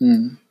嗯。